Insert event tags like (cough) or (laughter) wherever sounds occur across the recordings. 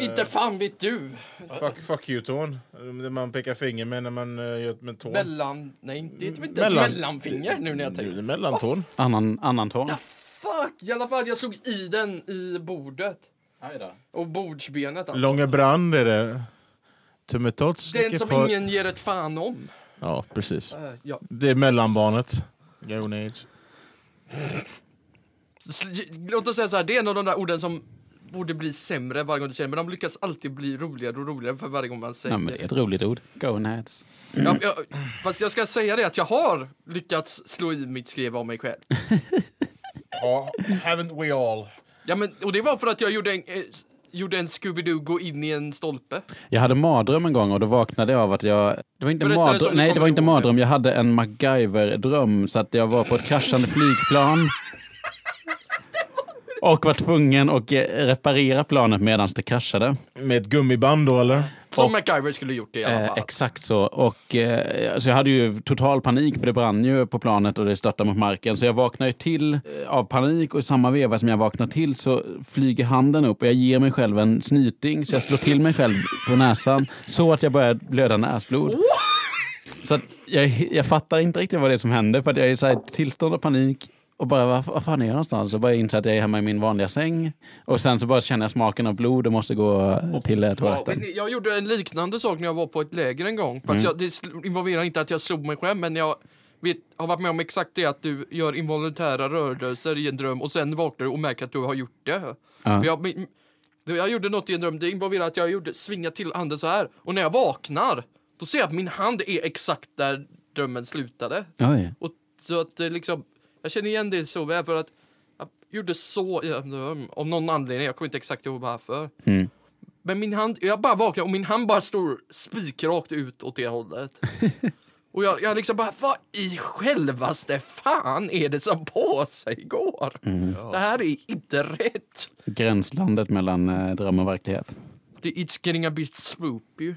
Inte fan vet du! Fuck, fuck you-tån. Det man pekar finger med när man uh, gör med tån. Mellan... Nej, det är inte ens Mellan- mellanfinger nu när jag tänker. Det är mellantån. Annan, annan tån. Fuck! I alla fall, jag slog i den i bordet. Och bordsbenet alltså. Långebrand är det. Tummetott Den som på- ingen ger ett fan om. Ja, precis. Eh, ja. Det är mellanbarnet. Golden age. Låt oss säga så här, det är en av de där orden som borde bli sämre varje gång du säger men de lyckas alltid bli roligare och roligare för varje gång man säger Ja, men det är ett roligt ord. Gonads. Ja, jag, fast jag ska säga det att jag har lyckats slå i mitt skrev av mig själv. (laughs) Ja, haven't we all? Ja, men, och det var för att jag gjorde en, eh, gjorde en Scooby-Doo gå in i en stolpe. Jag hade mardröm en gång och då vaknade jag av att jag... Det var inte Berätta mardröm, nej det var inte mardröm, jag hade en MacGyver-dröm så att jag var på ett kraschande flygplan. (laughs) Och var tvungen att eh, reparera planet medan det kraschade. Med ett gummiband då eller? Som Och- MacGyver skulle gjort det i alla Eh, fall. exakt så. Och, eh, så jag hade ju total panik för det brann ju på planet och det störtade mot marken. Så jag vaknar ju till eh, av panik och i samma veva som jag vaknar till så flyger handen upp och jag ger mig själv en snyting. Så jag slår till mig själv på näsan så att jag börjar blöda näsblod. Så att jag, jag fattar inte riktigt vad det är som händer för att jag är i tillstånd av panik och bara, vad, vad fan är jag någonstans? Och bara inser att jag är hemma i min vanliga säng. Och sen så bara känner jag smaken av blod och måste gå till eh, Ja, toaletten. men jag gjorde en liknande sak när jag var på ett läger en gång. Fast jag, det involverar inte att jag slog mig själv, men jag vet, har varit med om exakt det att du gör involontära rörelser i en dröm och sen vaknar du och märker att du har gjort det. Ja. Jag, jag gjorde något i en dröm, det involverar att jag gjorde svinga till handen så här. Och när jag vaknar, då ser jag att min hand är exakt där drömmen slutade. Oj. Och så att det liksom, jag känner igen det så väl för att jag gjorde så i en dröm, av någon anledning, jag kommer inte exakt ihåg varför. Mm. Men min hand, jag bara vaknar och min hand bara står spikrakt ut åt det hållet. (laughs) och jag, jag liksom bara, vad i självaste fan är det som på sig går? Det här är inte rätt. Gränslandet mellan eh, dröm och verklighet. Det, it's getting a bit swoopy.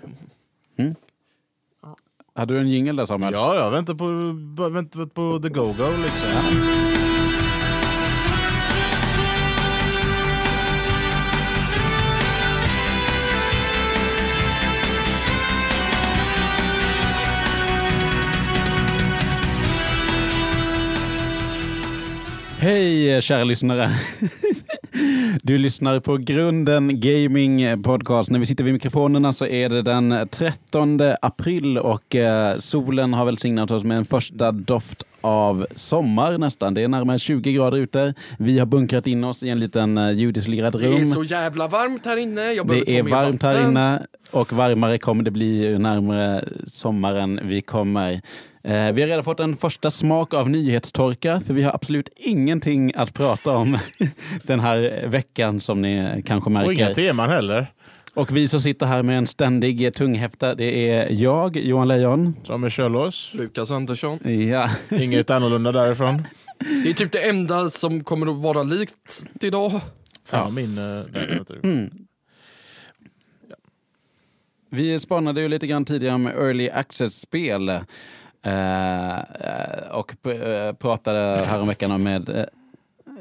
Hade du en jingel där Samuel? Ja, jag väntar på, väntar på the go-go liksom. Hej kära lyssnare! Du lyssnar på Grunden Gaming Podcast. När vi sitter vid mikrofonerna så är det den 13 april och eh, solen har välsignat oss med en första doft av sommar nästan. Det är närmare 20 grader ute. Vi har bunkrat in oss i en liten eh, ljudisolerad Det är rum. så jävla varmt här inne. Det är varmt här vatten. inne och varmare kommer det bli ju närmare sommaren vi kommer. Eh, vi har redan fått en första smak av nyhetstorka för vi har absolut ingenting att prata om (laughs) den här veckan som ni kanske Och inga märker. teman heller. Och vi som sitter här med en ständig eh, tunghäfta det är jag, Johan Lejon. Som är Kjellås. Lukas Andersson. Ja. Inget annorlunda därifrån. Det är typ det enda som kommer att vara likt idag. Fan, min... Uh, nej, vänta. Vi spanade ju lite grann tidigare om early access-spel. Eh, eh, och eh, pratade häromveckan om med... eh,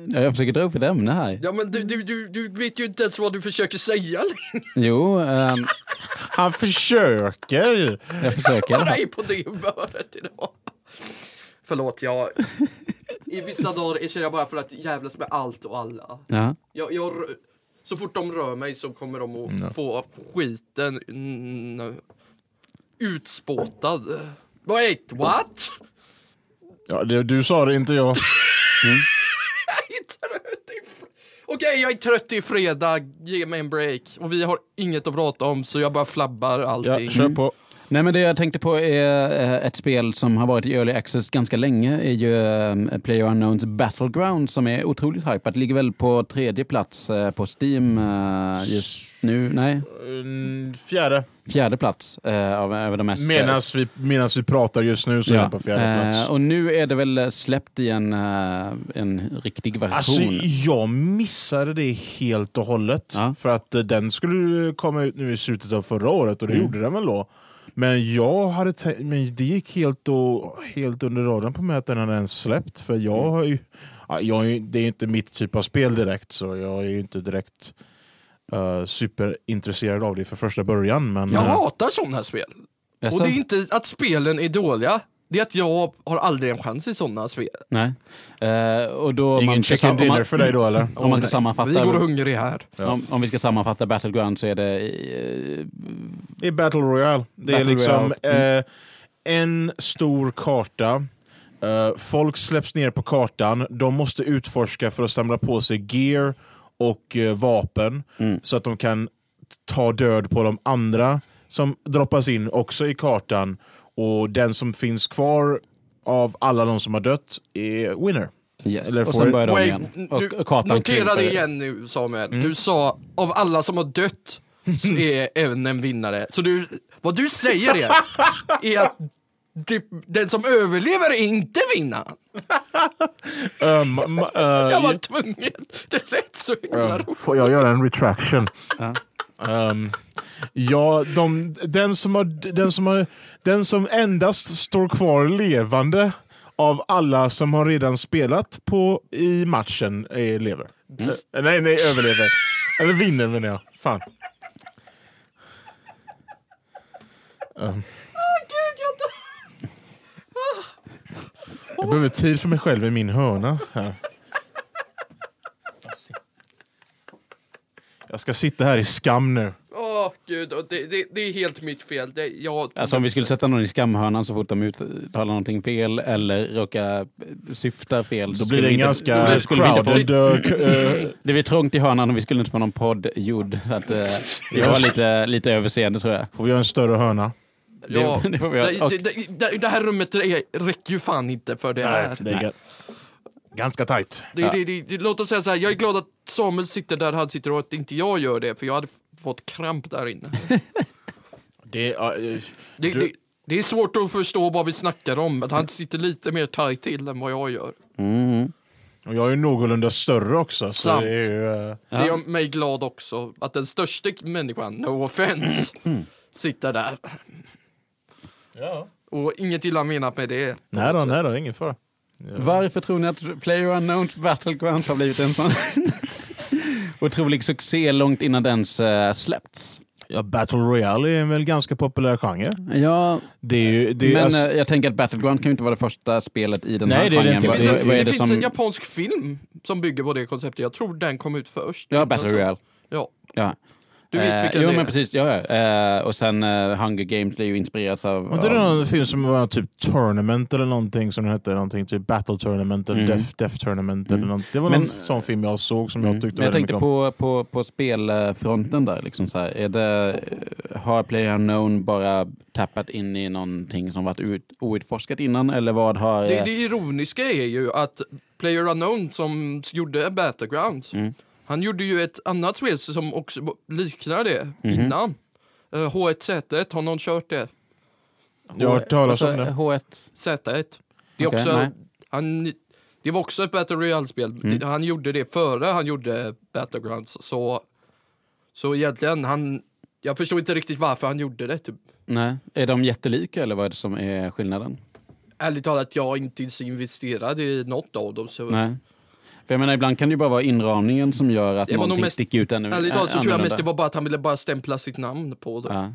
jag försöker dra upp ett ämne här. Ja men du, du, du, du vet ju inte ens vad du försöker säga längre. Jo, ehm, Han försöker! jag försöker. (laughs) Bara är på det humöret idag. Förlåt, jag... I vissa dagar känner jag bara för att jävlas med allt och alla. Ja. Jag, jag, så fort de rör mig så kommer de att få skiten mm, utspåtad. Wait, what? Ja, det, du sa det, inte jag. (laughs) Jag är trött i Okej, jag är trött i fredag. Ge mig en break. Och vi har inget att prata om så jag bara flabbar Ja, allting. kör på. Nej, men det jag tänkte på är eh, ett spel som har varit i early access ganska länge. är ju eh, Player Unknowns Battleground som är otroligt hypat. Ligger väl på tredje plats eh, på Steam just nu. Nej, Mm, fjärde. fjärde plats av, över de mest... Medans vi, medans vi pratar just nu så är den på fjärde plats. Och nu är det väl släppt i en, en riktig version. Alltså, jag missade det helt och hållet. Ja. För att den skulle komma ut nu i slutet av förra året och det Mm. gjorde den väl då. Men jag hade men det gick helt, och, helt under radarn på mig att den hade ens släppt. För jag Mm. har ju, ja, jag det är inte mitt typ av spel direkt så jag är ju inte direkt uh, superintresserad av det för första början. Men, Jag eh, hatar sådana spel. Jaså? Och det är inte att spelen är dåliga. Det är att jag har aldrig en chans i sådana spel. Nej. Eh, och då, ingen man chicken dinner man, för dig då eller? Om man ska Nej. sammanfatta, Vi går hungriga här. om, om vi ska sammanfatta Battleground så är det eh, Det är Battle Royale. Det är Battle liksom Royale. eh, en stor karta. Eh, folk släpps ner på kartan. De måste utforska för att samla på sig gear och eh, vapen Mm. så att de kan ta död på de andra som droppas in också i kartan. Och den som finns kvar av alla de som har dött är winner. yes. Eller och sen börjar de Wait, igen. nu- Och, och kartan Notera det igen nu Samuel. Mm. Du sa av alla som har dött så (laughs) är även en vinnare. Så du, vad du säger är, är att det, den som överlever är inte vinnaren. (laughs) Um, eh, Jag var tvungen. Det lät så himla roligt. Får jag göra en retraction? Ehm, ja, de, den, som har, den, som har, den som endast står kvar levande av alla som har redan spelat på i matchen är lever. Eh, nej, nej, överlever. Eller vinner menar jag. Fan. Dör. jag behöver tid för mig själv i min hörna. Här. Jag ska sitta här i skam nu. Åh gud, och det, det, det är helt mitt fel. Det, jag, Alltså om vi skulle sätta någon i skamhörnan så fort de uttalar någonting fel eller råkar syfta fel. så Då blir det en inte- ganska då skulle vi inte få- crowded... uh, k- uh, (clears throat) Det blir trångt i hörnan och vi skulle inte få någon podd gjord. Så att, eh, vi har lite, lite överseende tror jag. får vi göra en större hörna? ja, (laughs) det- det göra. det, det, det, det här rummet är, räcker ju fan inte för det här. det ganska tajt. Det, Ja. det, det, det, låt oss säga så här, jag är glad att Samuel sitter där han sitter och att inte jag gör det, för jag hade fått kramp där inne. (laughs) Det, är, uh, Det, Du- det, det är svårt att förstå vad vi snackar om, att han sitter lite mer tight till än vad jag gör. Mm. och jag är någorlunda större också. Så Sant. det är, ju, uh, Det gör mig glad också, att den största människan, no offense, (clears throat) sitter där. Och inget illa menat med det. nej då, nej då, ingen fara. Varför tror ni att Player Unknowns Battlegrounds har blivit en sån (laughs) otrolig succé långt innan den uh, släppts? Ja, Battle Royale är väl ganska populär genre. Ja, Det är ju, det är, men alltså, eh, jag tänker att Battleground kan ju inte vara det första spelet i den Nej, här det det genren. Det Vad- finns, en, det det finns som- en japansk film som bygger på det konceptet. Jag tror den kom ut först. Ja, Battle Royale. Ja, Ja. Du vet Eh, vilken jo, det är. men precis. Ja, ja. Eh, och sen uh, Hunger Games blev ju inspireras av... var inte det någon film som var typ Tournament eller någonting som hette? Någonting typ Battle Tournament eller Mm. Death, Death Tournament. Mm. Eller något. Det var Men- någon sån film jag såg som Mm. jag tyckte Men jag väldigt tänkte mycket om. på, på, på spelfronten där. Liksom så här. Är det, har Player Unknown bara tappat in i någonting som varit ut, outforskat innan? Eller vad har... Det, eh, det ironiska är ju att Player Unknown som gjorde Battlegrounds, Mm. Han gjorde ju ett annat spel som också liknar det Mhm. innan. Uh, H1Z1, har någon kört det? Jag har hört talas om det. H1. Z1. Det, är Okej, också, nej. han, det var också ett Battle Royale-spel. Mm. Han gjorde det före han gjorde Battlegrounds. Så, så egentligen, han, jag förstår inte riktigt varför han gjorde det. Typ. Nej. Är de jättelika eller vad är det som är skillnaden? Ärligt talat, jag är inte så investerad i något av dem. Så Nej. För jag menar, ibland kan det ju bara vara inramningen som gör att någonting mest- sticker ut ännu Ärligt talat så tror jag mest det var bara att han ville bara stämpla sitt namn på det. Ja.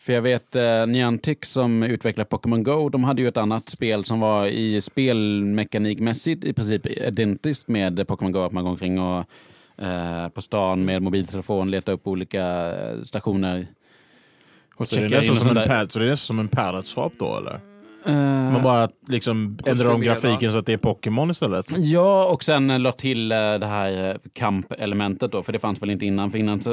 För jag vet eh, Niantic som utvecklar Pokémon Go, de hade ju ett annat spel som var i spelmekanikmässigt i princip identiskt med Pokémon Go, att man går omkring och eh, på stan med mobiltelefon letar upp olika eh, stationer. Och Så det, är nästan och som sånt en där. pad, så det är nästan som en palette swap då eller? Eh, Man bara liksom ändrar om grafiken så att det är Pokémon istället. Ja, och sen la till eh, det här eh, kamp-elementet då, för det fanns väl inte innan. För innan så,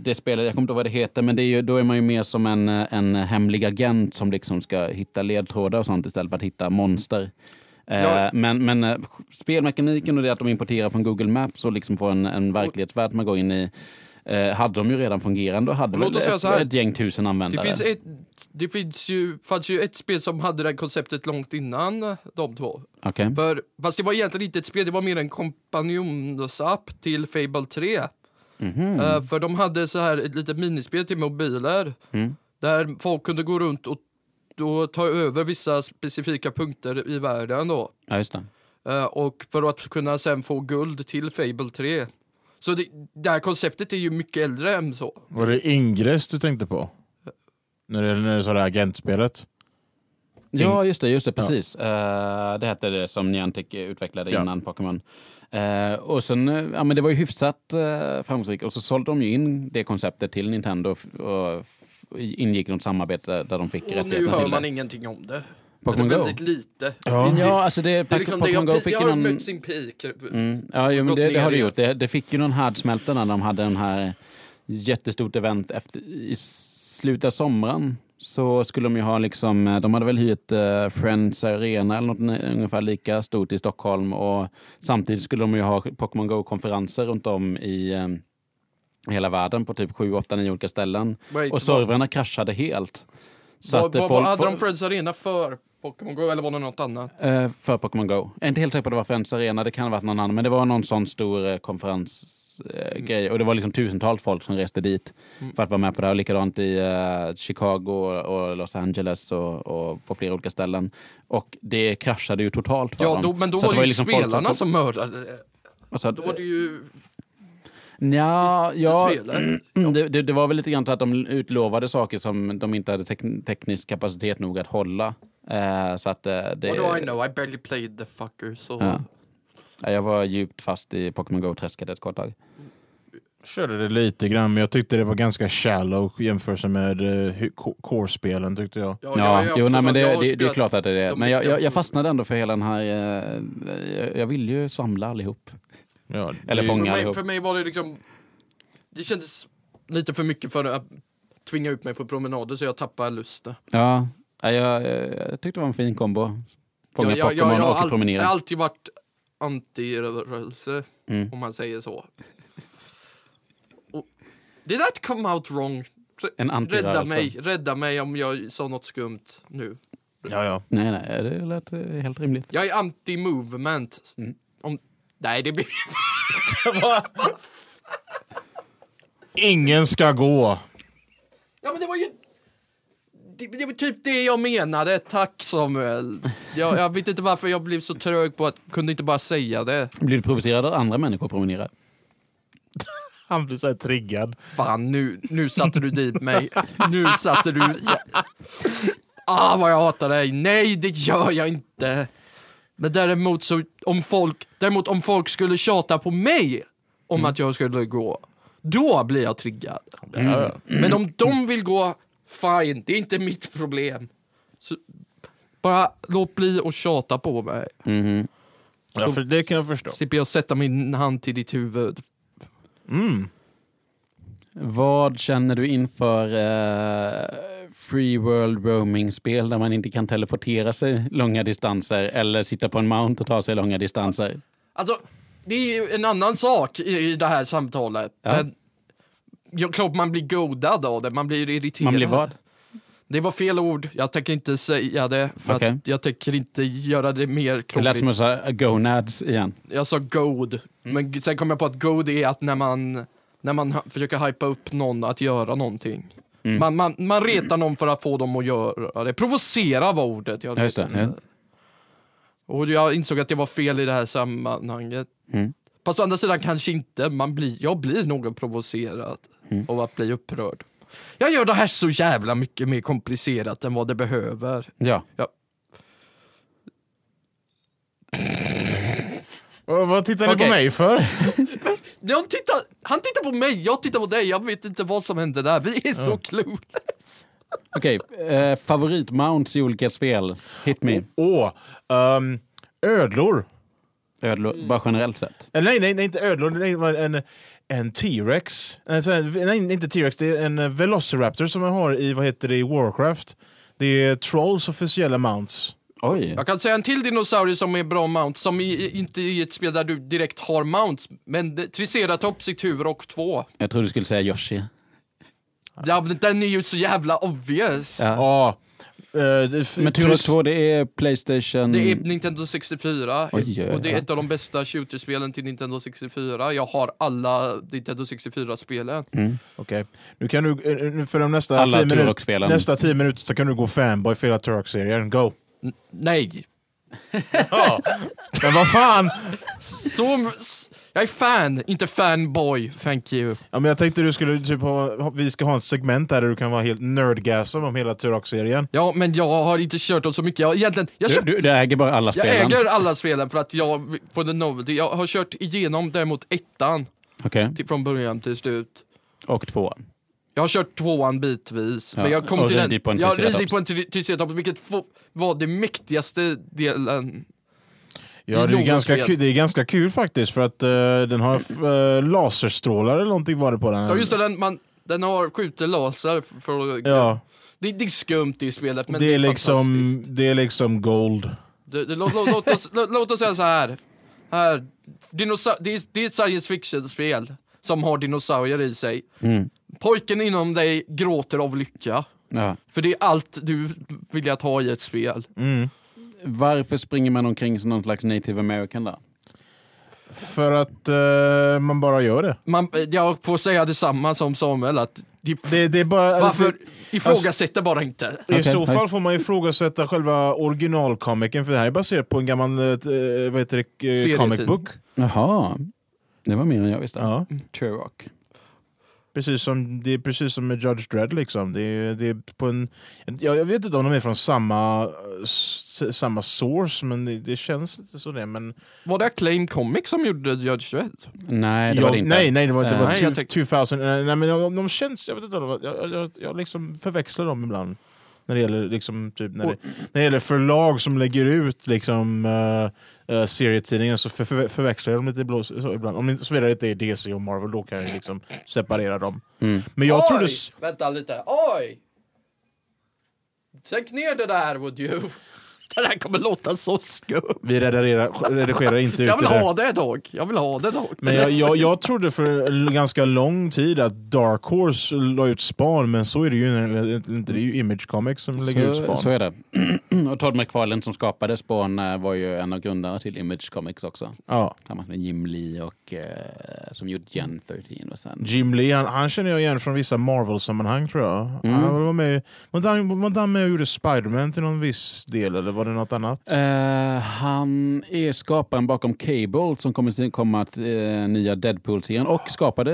det spelet, jag kommer inte ihåg vad det heter, men det är ju, då är man ju mer som en, en hemlig agent som liksom ska hitta ledtrådar och sånt istället för att hitta monster. Ja. Men, men spelmekaniken och det att de importerar från Google Maps och liksom får en, en verklighetsvärld man går in i, eh, hade de ju redan fungerande och hade Låt väl ett, ett gäng tusen Det, användare. finns ett, det finns ju, fanns ju ett spel som hade det konceptet långt innan de två. Okej. För, fast det var egentligen inte ett spel, det var mer en kompanjonsapp till Fable 3. Mhm. Eh, för de hade så här ett litet minispel till mobiler Mm. där folk kunde gå runt och då ta över vissa specifika punkter i världen då. Ja, just det. Eh, och för att kunna sen få guld till Fable 3 Så det, det här konceptet är ju mycket äldre än så. Var det Ingress du tänkte på? När det, när du sa det här agentspelet? Ja, just det, just det precis. Eh, det hette det som Niantic utvecklade Ja. innan Pokémon. Eh, och sen, eh, ja men det var ju hyfsat uh, framgångsrikt och så sålde de ju in det konceptet till Nintendo och ingick något samarbete där de fick Och nu rättigheterna hör till man det. ingenting om det. Pokémon Go? väldigt lite. Ja. Det, Ja, alltså det, det är liksom det Pokémon har, Go fick det har någon... mött sin peak. Mm. Ja, jo, men det, det har det gjort. Det, det fick ju någon härdsmälta när de hade den här jättestort event efter, i slutet av sommaren. Så skulle de ju ha liksom, eh, de hade väl hyrt eh, Friends Arena eller något ungefär lika stort i Stockholm och samtidigt skulle de ju ha Pokémon Go-konferenser runt om i eh, hela världen på typ 7, 8, 9 olika ställen. Wait, Och servrarna kraschade helt. Så vad, att, vad, folk- vad hade de Friends Arena för Pokémon Go eller var det något annat? Eh, för Pokémon Go. Jag är inte helt säker på att det var Friends Arena, det kan ha varit någon annan. Men det var någon sån stor eh, konferensgrej. grej Och det var liksom tusentals folk som reste dit för att vara med på det. Och likadant i eh, Chicago och Los Angeles och, och på flera olika ställen. Och det kraschade ju totalt för Ja, dem. då, men då Så var det ju liksom spelarna kom- som mördade så Då var det ju Nja, ja, (clears throat) det, det, det var väl lite grann så att de utlovade saker som de inte hade tek- teknisk kapacitet nog att hålla. Eh, så att eh, det... What do I know? I barely played the fucker. Så. Ja. Ja, Jag var djupt fast i Pokémon Go-träsket ett kort tag. Körde det lite grann, men jag tyckte det var ganska shallow i jämförelse med uh, core-spelen tyckte jag. Ja, Ja, är jo, nej, men att det, det, det är klart att det är det. de Men jag, jag, jag fastnade ändå för hela den här... Eh, jag, jag vill ju samla allihop. Ja, Eller fånga. För mig, allihop. för mig var det liksom... Det kändes lite för mycket för att tvinga ut mig på promenader så jag tappade lusten. Ja, ja, jag, jag, jag tyckte det var en fin kombo. Fånga jag, jag, jag, Pokémon jag, har och all, jag promenera. har alltid varit anti-rörelse, Mm. om man säger så. Och, did that come out wrong? En Rädda mig, rädda mig om jag sa något skumt nu. ja, ja. Nej, nej, det lät eh, helt rimligt. Jag är anti-movement. Mm. Om, nej, det blir... (laughs) Ingen ska gå. Ja, men det var ju... Det, det var typ det jag menade. Tack Samuel. Jag, jag vet inte varför jag blev så trög på att kunde inte bara säga det. Blir du provocerad av andra människor promenerar? Han blir så här triggad. Fan, nu, nu satte du dit mig. Nu satte du... Ja. Ah, vad jag hatar dig. Nej, det gör jag inte. Men däremot så, om folk, däremot om folk skulle tjata på mig om att jag skulle gå, då blir jag triggad. Ja, Men om de vill gå, fine, det är inte mitt problem. Så, bara låt bli och tjata på mig. Mhm. ja, för det kan jag förstå. Slipper jag sätta min hand till ditt huvud. Mm. Vad känner du inför eh, free world roaming-spel där man inte kan teleportera sig långa distanser eller sitta på en mount och ta sig långa distanser? Alltså, det är ju en annan sak i, i det här samtalet. Ja. Men, ja, klart man blir godad av det, man blir irriterad. Man blir vad? Det var fel ord, jag tänker inte säga det. För Okej. att jag tänker inte göra det mer Det lät krångligt. som att säga gonads igen. Jag sa god, men sen kom jag på att god är att när man, när man försöker hypa upp någon att göra någonting. Mm. Man, man, man retar någon för att få dem att göra det. Provocera var ordet jag Ja, just det, ja. Och jag insåg att det var fel i det här sammanhanget. Mm. Fast å andra sidan kanske inte. Man blir, jag blir nog provocerad Mm. av att bli upprörd. Jag gör det här så jävla mycket mer komplicerat än vad det behöver. Ja. (laughs) Och vad tittar ni Okej. på mig för? (laughs) Jag tittar, han tittar på mig, jag tittar på dig. Jag vet inte vad som hände där. Vi är så clueless. (laughs) Okej, eh, favoritmounts i olika spel. Hit me. Åh, ehm, ödlor. Ödlor, bara generellt sett. Eh, Nej, nej, nej, inte ödlor. Nej, en, en T-rex. Här- Nej, inte T-rex. Det är en eh, Velociraptor som man har i, vad heter det, i Warcraft. Det är Trolls officiella mounts. Oj. Jag kan säga en till dinosaurie som är bra mount, som i, inte i ett spel där du direkt har mounts, men det- Triceratops i tur och två. Jag trodde du skulle säga Yoshi. Ja, men den är ju så jävla obvious. Ja. Ja. Det- Men Turok Tris- 2, det är Playstation... Det är Nintendo 64 Oj, och det är ett av de bästa shooterspelen till Nintendo 64. Jag har alla Nintendo 64-spelen. Mm. Okej, nu kan du, eh, nu för de nästa Alla tio, nästa tio minuter så kan du gå fanboy för hela Turok-serien. Go! Nej. Ja. Men vad fan! Så, s- Jag är fan, inte fanboy. Thank you. Ja, men jag tänkte du skulle typ ha, vi ska ha en segment där, där du kan vara helt nerdgasm om hela Turok-serien. Ja, men jag har inte kört dem så mycket. Jag, egentligen, jag, Du, köpt, du, du äger bara alla jag spelen? äger alla spelen för att jag, på the novelty, jag har kört igenom däremot ettan Okej. till, från början till slut. Och tvåan? Jag har kört tvåan bitvis, Ja, men jag kom till den. på en jag ridit på en tri- triceratops, vilket var det mäktigaste delen. Ja, Det är det är, ganska kul, det är ganska kul faktiskt för att eh, den har uh, (clears throat) laserstrålar eller någonting var det på den. Ja just det, den, man, den har skjuter laser för, för att... Ja, Det, det är skumt i spelet, men det, är liksom, fantastiskt. det är liksom gold. Det, det, låt, låt, låt, oss, låt, låt oss säga så här. här dinosa- det, är, det är ett science fiction-spel som har dinosaurier i sig. Mm. Pojken inom dig gråter av lycka. Ja. För det är allt du vill att ha i ett spel. Mm. Varför springer man omkring som någon slags native american då? För att eh, man bara gör det. Man, jag får säga detsamma som Samuel, att det, Det, det är bara... varför det- ifrågasätter bara inte. I Okej, så fall får man ifrågasätta själva originalkomiken för det här är baserat på en gammal eh, vad heter det, eh, comic book. Jaha, det var mer än jag visste. Ja. Turok. Precis som, det är precis som med Judge Dredd liksom. Det är, det är på en, jag, jag vet inte om de är från samma, s, samma source, men det, det känns inte så det. Men Var det Acclaim Comics som gjorde Judge Dredd? Nej, det jag, var det inte. nej, nej, det var, det var nej, tänkte- 2000. Nej, nej, men de, de känns, jag vet inte, jag, jag, jag, jag liksom förväxlar dem ibland. När det gäller, liksom, typ, när det, när det gäller förlag som lägger ut liksom, uh, uh, serietidningar så för, för, förväxlar jag dem lite blå, så ibland. Om inte, såvida det inte är DC och Marvel, då kan jag liksom separera dem. Mm. Men jag Oj! trodde... Vänta lite. Oj! Sänk ner det där would you. Det där kommer låta så skumt. Vi redigerar, redigerar inte ut Jag vill det ha det dock. Jag vill ha det dock. Men jag, jag, jag trodde för ganska lång tid att Dark Horse la ut Spawn, men så är det ju inte. Det är ju Image Comics som lägger ut Så, Spawn. så är det. (clears throat) och Todd McFarlane som skapade Spawn eh, var ju en av grundarna till Image Comics också. Ja. Tillsammans med Jim Lee och eh, som gjort Gen 13 och sen... Jim Lee, han, han känner jag igen från vissa Marvel-sammanhang tror jag. Mm. Han var med, var inte han, var inte han med och gjorde Spiderman till någon viss del, eller var det något annat? Eh, han är skaparen bakom Cable som kommer att komma till eh, nya Deadpool-serien och skapade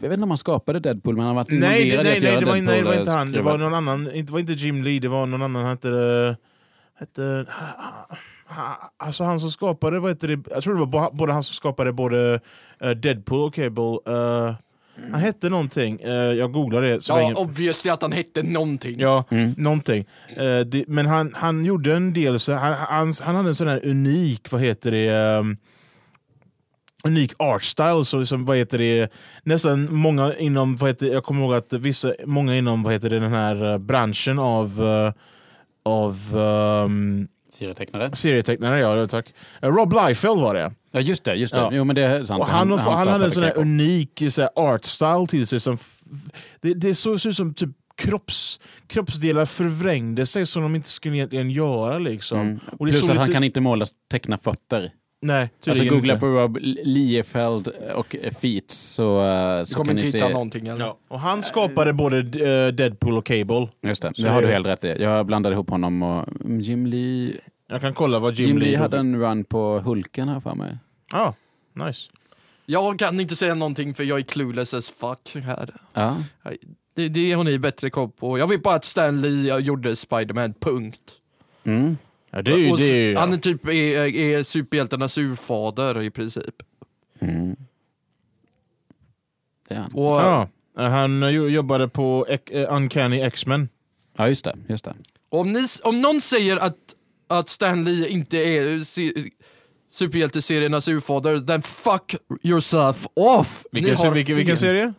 jag vet inte om han skapade Deadpool, men han varit Nej, det, nej, nej, det var, nej, det var inte eh, han. Det skruvat. var någon annan. Det var inte Jim Lee, det var någon annan. Han hette... det- hette alltså han som skapade, vad heter det? Jag tror det var både han som skapade både eh, Deadpool och Cable. eh, han hette någonting. eh, jag googlade det så Ja, länge. obviously att han hette någonting. Ja, Mm. någonting. Eh, det, men han, han gjorde en del, så, han, han, han hade en sån här unik, vad heter det, ehm, unik art style. Så liksom, vad heter det, nästan många inom, vad heter, jag kommer ihåg att vissa, många inom vad heter det, den här eh, branschen av, eh, av ehm, Serietecknare. serietecknare, ja tack. Eh, Rob Liefeld var det. Ja, just det. Just det. Ja. Jo, men det är sant. Och han, han, han, hade en sån här unik så här, art style till sig. Som, det, det såg ut som typ kropps, kroppsdelar förvrängde sig som de inte skulle egentligen göra. Liksom. Mm. Och Plus att han lite- kan inte måla teckna fötter. Nej, Alltså googla inte. på Rob Liefeld och eh, Feats så, eh, Du så kommer kan inte ni hitta se. någonting eller? Ja. Och han skapade både eh, Deadpool och Cable. Just det, Så det har är du helt rätt i. Jag blandade ihop honom och mm, Jim Lee. Jag kan kolla vad Jim, Jim, Lee Lee hade en run på Hulken här för mig. Ja, nice. Jag kan inte säga någonting för jag är clueless as fuck här. Ja. Det, det har ni bättre koll på. Jag vet bara att Stan Lee gjorde Spiderman, punkt. Mm. Ja, det är ju, Och det är ju, Han är ja. typ är, är superhjältarnas urfader i princip. Mm. Det är han. Och, Ja, han eh, jo- jobbade på eh, Uncanny X-Men. Ja, just det. Just det. om, ni, om någon säger att, att Stan Lee inte är se, superhjälteseriernas urfader, then fuck yourself off! Vilken, vilken, vilken serie?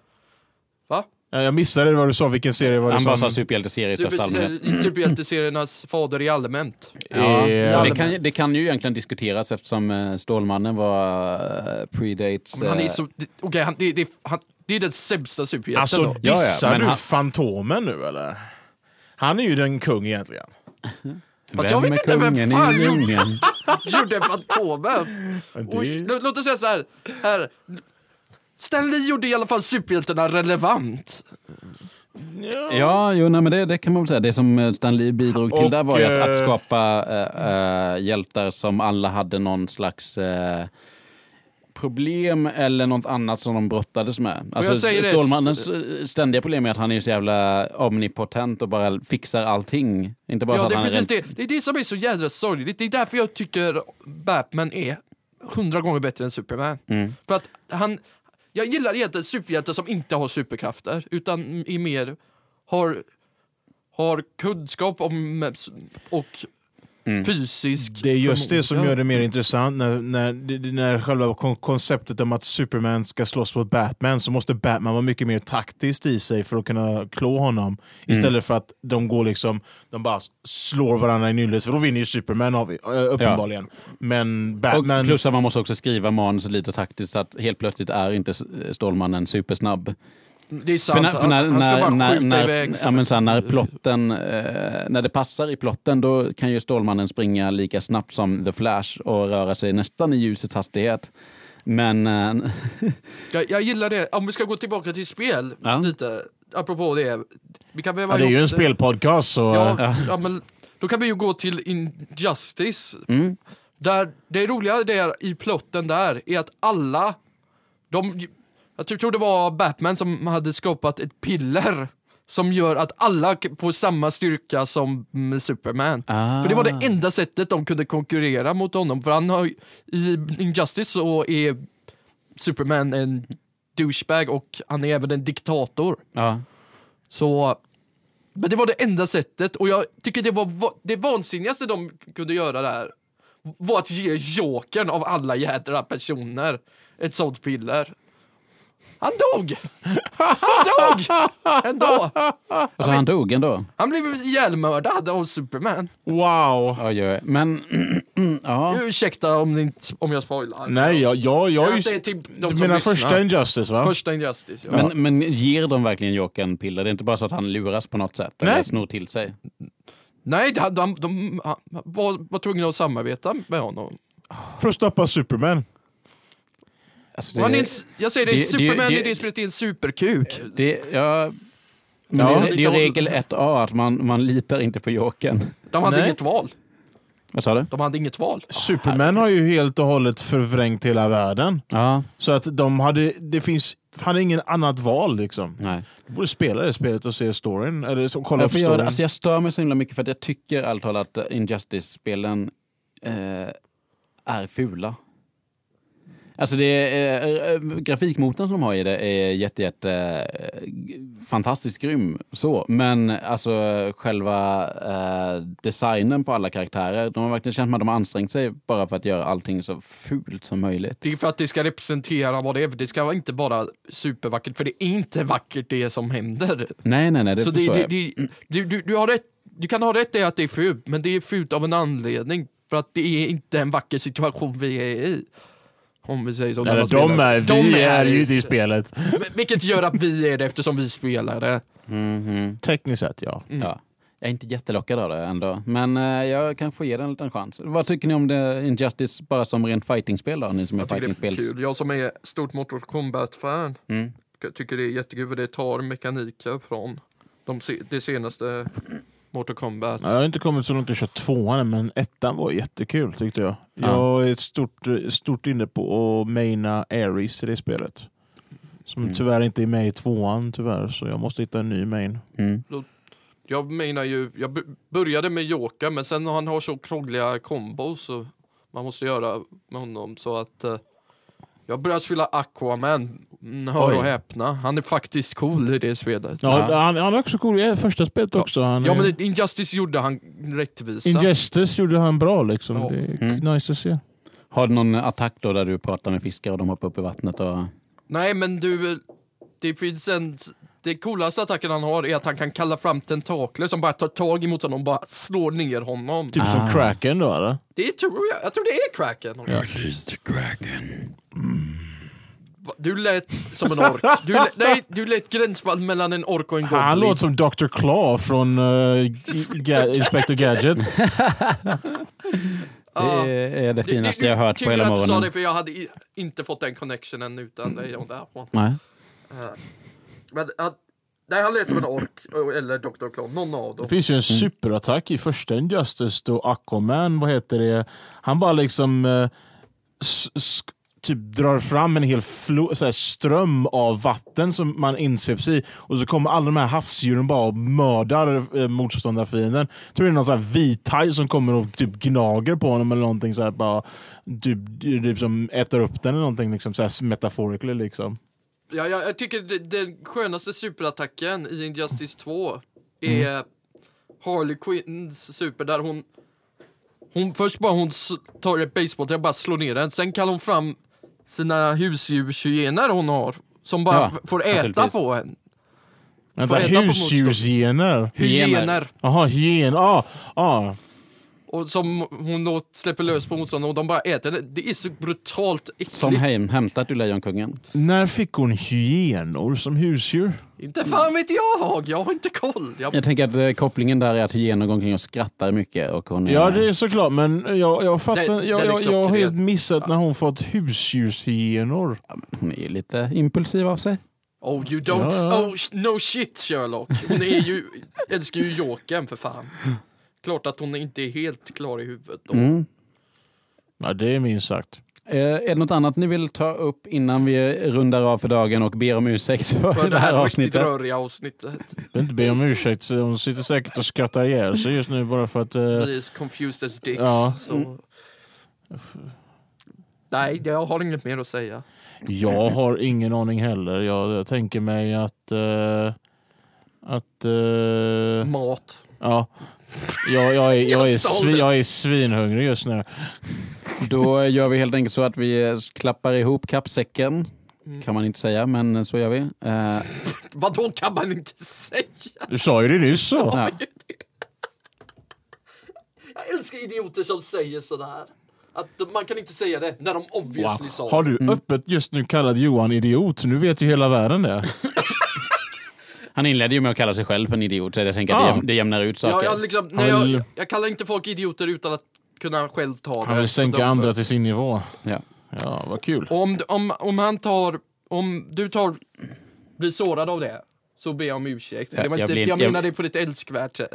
Ja, Jag missade vad du sa, vilken serie var det Han bara som... sa superhjälteserie i största allmänhet. Super, superhjälteseriernas fader i allmänt. Ja, ja, det, kan, det kan ju egentligen diskuteras eftersom eh, Stålmannen var eh, predates... Men han är eh, så... det- Okej, han, det, det, han, det är den sämsta superhjälten Alltså då. ja, dissar men du han- Fantomen nu eller? Han är ju den kung egentligen. Fast jag vet är inte vem fan i gjorde- (laughs) gjorde Fantomen. Det- låt oss säga så här. här. Stan Lee gjorde i alla fall superhjältarna relevant. Ja, jo, nej, men det, det kan man väl säga. Det som Stan Lee bidrog till Och, där var ju att, att eh, skapa äh, äh, hjältar som alla hade någon slags... Äh, problem eller något annat som de brottades med. Alltså, Stålmannens ständiga problem är att han är så jävla omnipotent och bara fixar allting. Inte bara så Ja, det är precis rent- det. Det är det som är så jädra sorgligt. Det är därför jag tycker Batman är hundra gånger bättre än Superman. Mm. För att han... Jag gillar egentligen superhjältar som inte har superkrafter, utan är mer... Har, har kunskap om och Mm. fysisk Det är just det som gör det mer intressant. När, när, när själva kon- konceptet om att Superman ska slåss mot Batman så måste Batman vara mycket mer taktiskt i sig för att kunna klå honom. Istället för att de går liksom, de bara slår varandra i nyllet. För då vinner ju Superman av, uppenbarligen. Men Och Batman... plus att man måste också skriva manus lite taktiskt så att helt plötsligt är inte Stålmannen supersnabb. Det är För sant, när, för när, han, han ska när, bara när, skjuta när, iväg. ja, men en- så här, när plotten, eh, när det passar i plotten då kan ju Stålmannen springa lika snabbt som The Flash och röra sig nästan i ljusets hastighet. Men eh, (laughs) jag, jag gillar det. Om vi ska gå tillbaka till spel Ja. lite, apropå det. Vi kan Ja, det är ju en spelpodcast så... Ja, ja. men då kan vi ju gå till Injustice. mm, Där det roliga där i plotten där är att alla, de, jag tror det var Batman som hade skapat ett piller som gör att alla får samma styrka som mm, Superman. ah, För det var det enda sättet de kunde konkurrera mot honom. För han har, i Injustice så är Superman en douchebag och han är även en diktator. Ja. Så, men det var det enda sättet och jag tycker det var va- det vansinnigaste de kunde göra där var att ge Jokern av alla jädra personer ett sånt piller. Han dog! Han dog! Ändå. Och så han dog ändå. Han blev ihjälmördad av Superman. Wow! Oj, oj. Men (clears throat) ja. Ursäkta om, ni, inte- om jag spoilar. Nej, jag, jag, jag, jag säger till de Du som menar lyssnar. första Injustice va? Första Injustice, ja. Men, men ger de verkligen Jokern piller? Det är inte bara så att han luras på något sätt eller Nej. snor till sig? Nej, de, de, de, han var, var tvungna att samarbeta med honom. För att stoppa Superman. Alltså, är en, jag säger det, det- Superman det- det är en superkuk. det, ja, men Ja. det, det är regel 1A att man, man litar inte på Jokern. De hade Nej. inget val. Vad sa du? De hade inget val. Superman har ju helt och hållet förvrängt hela världen. Ja, Så att de hade, det finns, hade ingen annat val liksom. nej. Du borde spela det spelet och se storyn. Eller så, kolla Jag, upp det. storyn. Alltså jag stör mig så himla mycket för att jag tycker allt talat att Injustice-spelen eh, är fula. Alltså det är, äh, grafikmotorn som de har i det är jätte, jätte eh, fantastiskt grym. Så. Men alltså själva eh, designen på alla karaktärer, de har verkligen känt att de har ansträngt sig bara för att göra allting så fult som möjligt. Det är för att det ska representera vad det är. Det ska vara inte bara supervackert, för det är inte vackert det som händer. Nej, nej, nej, det Så det, det, det, du, du, du, har rätt, du kan ha rätt i att det är fult, men det är fult av en anledning. För att det är inte en vacker situation vi är i. Om vi säger så. man de spelar. är, De vi är ju i- spelet. Vilket gör att vi är det eftersom vi spelar det. Mhm. Tekniskt sett ja. Ja. Jag är inte jättelockad av det ändå, men eh, jag kan få ge den en liten chans. Vad tycker ni om det Injustice bara som rent fightingspel då? Ni som är Jag tycker det är fightingspels... kul. Jag som är stort Mortal Kombat-fan Mm. tycker det är jättekul för det tar mekaniker från de, det senaste Mortal Kombat. Jag har inte kommit så långt att köra tvåan men ettan var jättekul tyckte jag. Ja. Jag är ett stort, stort inne på att maina Ares i det spelet. Som Mm. tyvärr inte är med i tvåan tyvärr, så jag måste hitta en ny main. Mm. Jag menar ju, jag började med Joker men sen han har så krångliga kombos så man måste göra med honom så att eh, jag började spela Aquaman. Mm, Hör Oj. och häpna, han är faktiskt cool i det spelet. Ja, Ja. Han, han är också cool i första spelet Ja. också. Han Ja är- men Injustice gjorde han rättvisa. Injustice gjorde han bra liksom. Ja. Det är Mm. nice att se. Har du någon attack då där du pratar med fiskar och de hoppar upp i vattnet? Och... Nej men du, det finns en... Det coolaste attacken han har är att han kan kalla fram tentakler som bara tar tag emot honom och bara slår ner honom. Typ Ah. som Kraken då eller? Det tror jag, jag tror det är Kraken. Va, Du lät som en ork. Du lät, (laughs) nej, du lät gränsfall mellan en ork och en goblin. Han låter som Dr. Claw från uh, (laughs) Ga- Inspector Gadget. (laughs) Det är det finaste det- jag har hört kul på hela att du sa morgonen. det för jag hade i, inte fått den connectionen utan det jag därifrån. Nej. Men att, nej, han lät som en ork eller Dr. Claw, någon av dem. Det finns ju en superattack i första Injustice då Aquaman, vad heter det, han bara liksom eh, typ drar fram en hel här, ström av vatten som man insveps i. Och så kommer alla de här havsdjuren bara och mördar eh, motståndarfienden. Jag tror det är någon sån här vithaj som kommer och typ gnager på honom eller någonting så här, bara typ, typ som äter upp den eller någonting liksom, så här metaphorically liksom. Ja, jag, jag tycker den skönaste superattacken i Injustice 2 är Mm. Harley Quinns super där hon hon, först bara hon tar ett basebollträ och bara slår ner den. Sen kallar hon fram sina husdjurshyener hon har. Som bara Ja, får äta på en. Vänta, äta på husdjursgener? Hyener. Hyener. Jaha, hyen. Ah, ah. Och som hon då släpper lös på motståndarna och de bara äter det. Det är så brutalt äckligt. Som hem, hämtat ur Lejonkungen. När fick hon hyenor som husdjur? Inte fan vet jag, jag har inte koll. Jag, Jag tänker att eh, kopplingen där är att hyener går omkring och skrattar mycket. Och hon är, Ja, det är såklart, men jag, jag fattar. Det- jag, det är jag, jag har klockrent. helt missat när hon fått husdjurshyenor. hon är ju lite impulsiv av sig. Oh you don't, Ja, ja. oh sh- no shit Sherlock. Hon är ju, (laughs) älskar ju Jokern för fan. Klart att hon inte är helt klar i huvudet då. Mm. Ja, det är minst sagt. Eh, är det något annat ni vill ta upp innan vi rundar av för dagen och ber om ursäkt för, För det här riktigt avsnittet? röriga avsnittet. Jag vill inte be om ursäkt, hon sitter säkert och skrattar ihjäl sig just nu bara för att... eh, är confused as dicks. Ja. Så. Nej, jag har inget mer att säga. jag har ingen aning heller. Jag, jag tänker mig att... eh, att... eh, Mat. ja. Jag, jag, är, jag, är sålde. svi, jag är svinhungrig just nu. Då gör vi helt enkelt så att vi eh, klappar ihop kappsäcken. Mm. Kan man inte säga, men så gör vi. Eh, Vad kan man inte säga? Du sa ju det nyss så. ja. Jag älskar idioter som säger sådär. Att man kan inte säga det när de obviously sa Wow. Har det. du öppet just nu kallat Johan idiot? Nu vet ju hela världen det. (laughs) Han inledde ju med att kalla sig själv för en idiot, så jag tänker att Ja. det, jäm, det jämnar ut Ja, saker. jag, liksom, nej, jag, jag kallar inte folk idioter utan att kunna själv ta det. Han vill sänka de- andra till sin nivå. Ja. Ja, vad kul. Om, om, om han tar, om du tar, blir sårad av det, så ber jag om ursäkt. Ja, det var jag inte, blir- jag, jag- menar det på ett älskvärt sätt.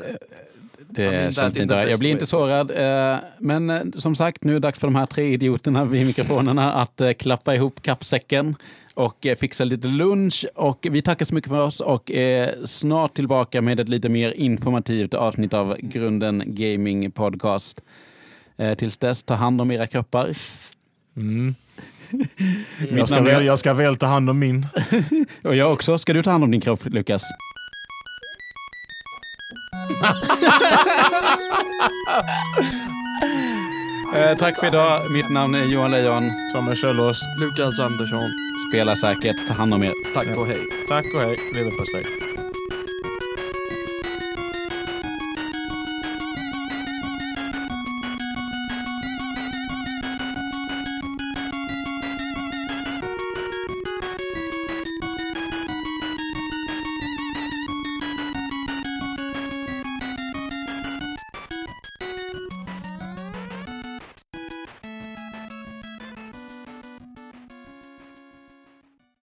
Det känns inte. Jag blir inte sårad. eh, Men eh, som sagt, nu är det dags för de här tre idioterna vid mikrofonerna att eh, klappa ihop kappsäcken och eh, fixa lite lunch. Och vi tackar så mycket för oss och är snart tillbaka med ett lite mer informativt avsnitt av Grunden Gaming Podcast. Eh, Tills dess, ta hand om era kroppar. Mm. (laughs) Jag, ska väl, jag ska väl ta hand om min. (laughs) Och jag också. Ska du ta hand om din kropp, Lukas? (laughs) eh, tack för idag. Mitt namn är Johan Lejon. Samuel Kjellås. Lukas Andersson, Spela säkert. Ta hand om er. tack och hej. Tack och hej. Leverpastej.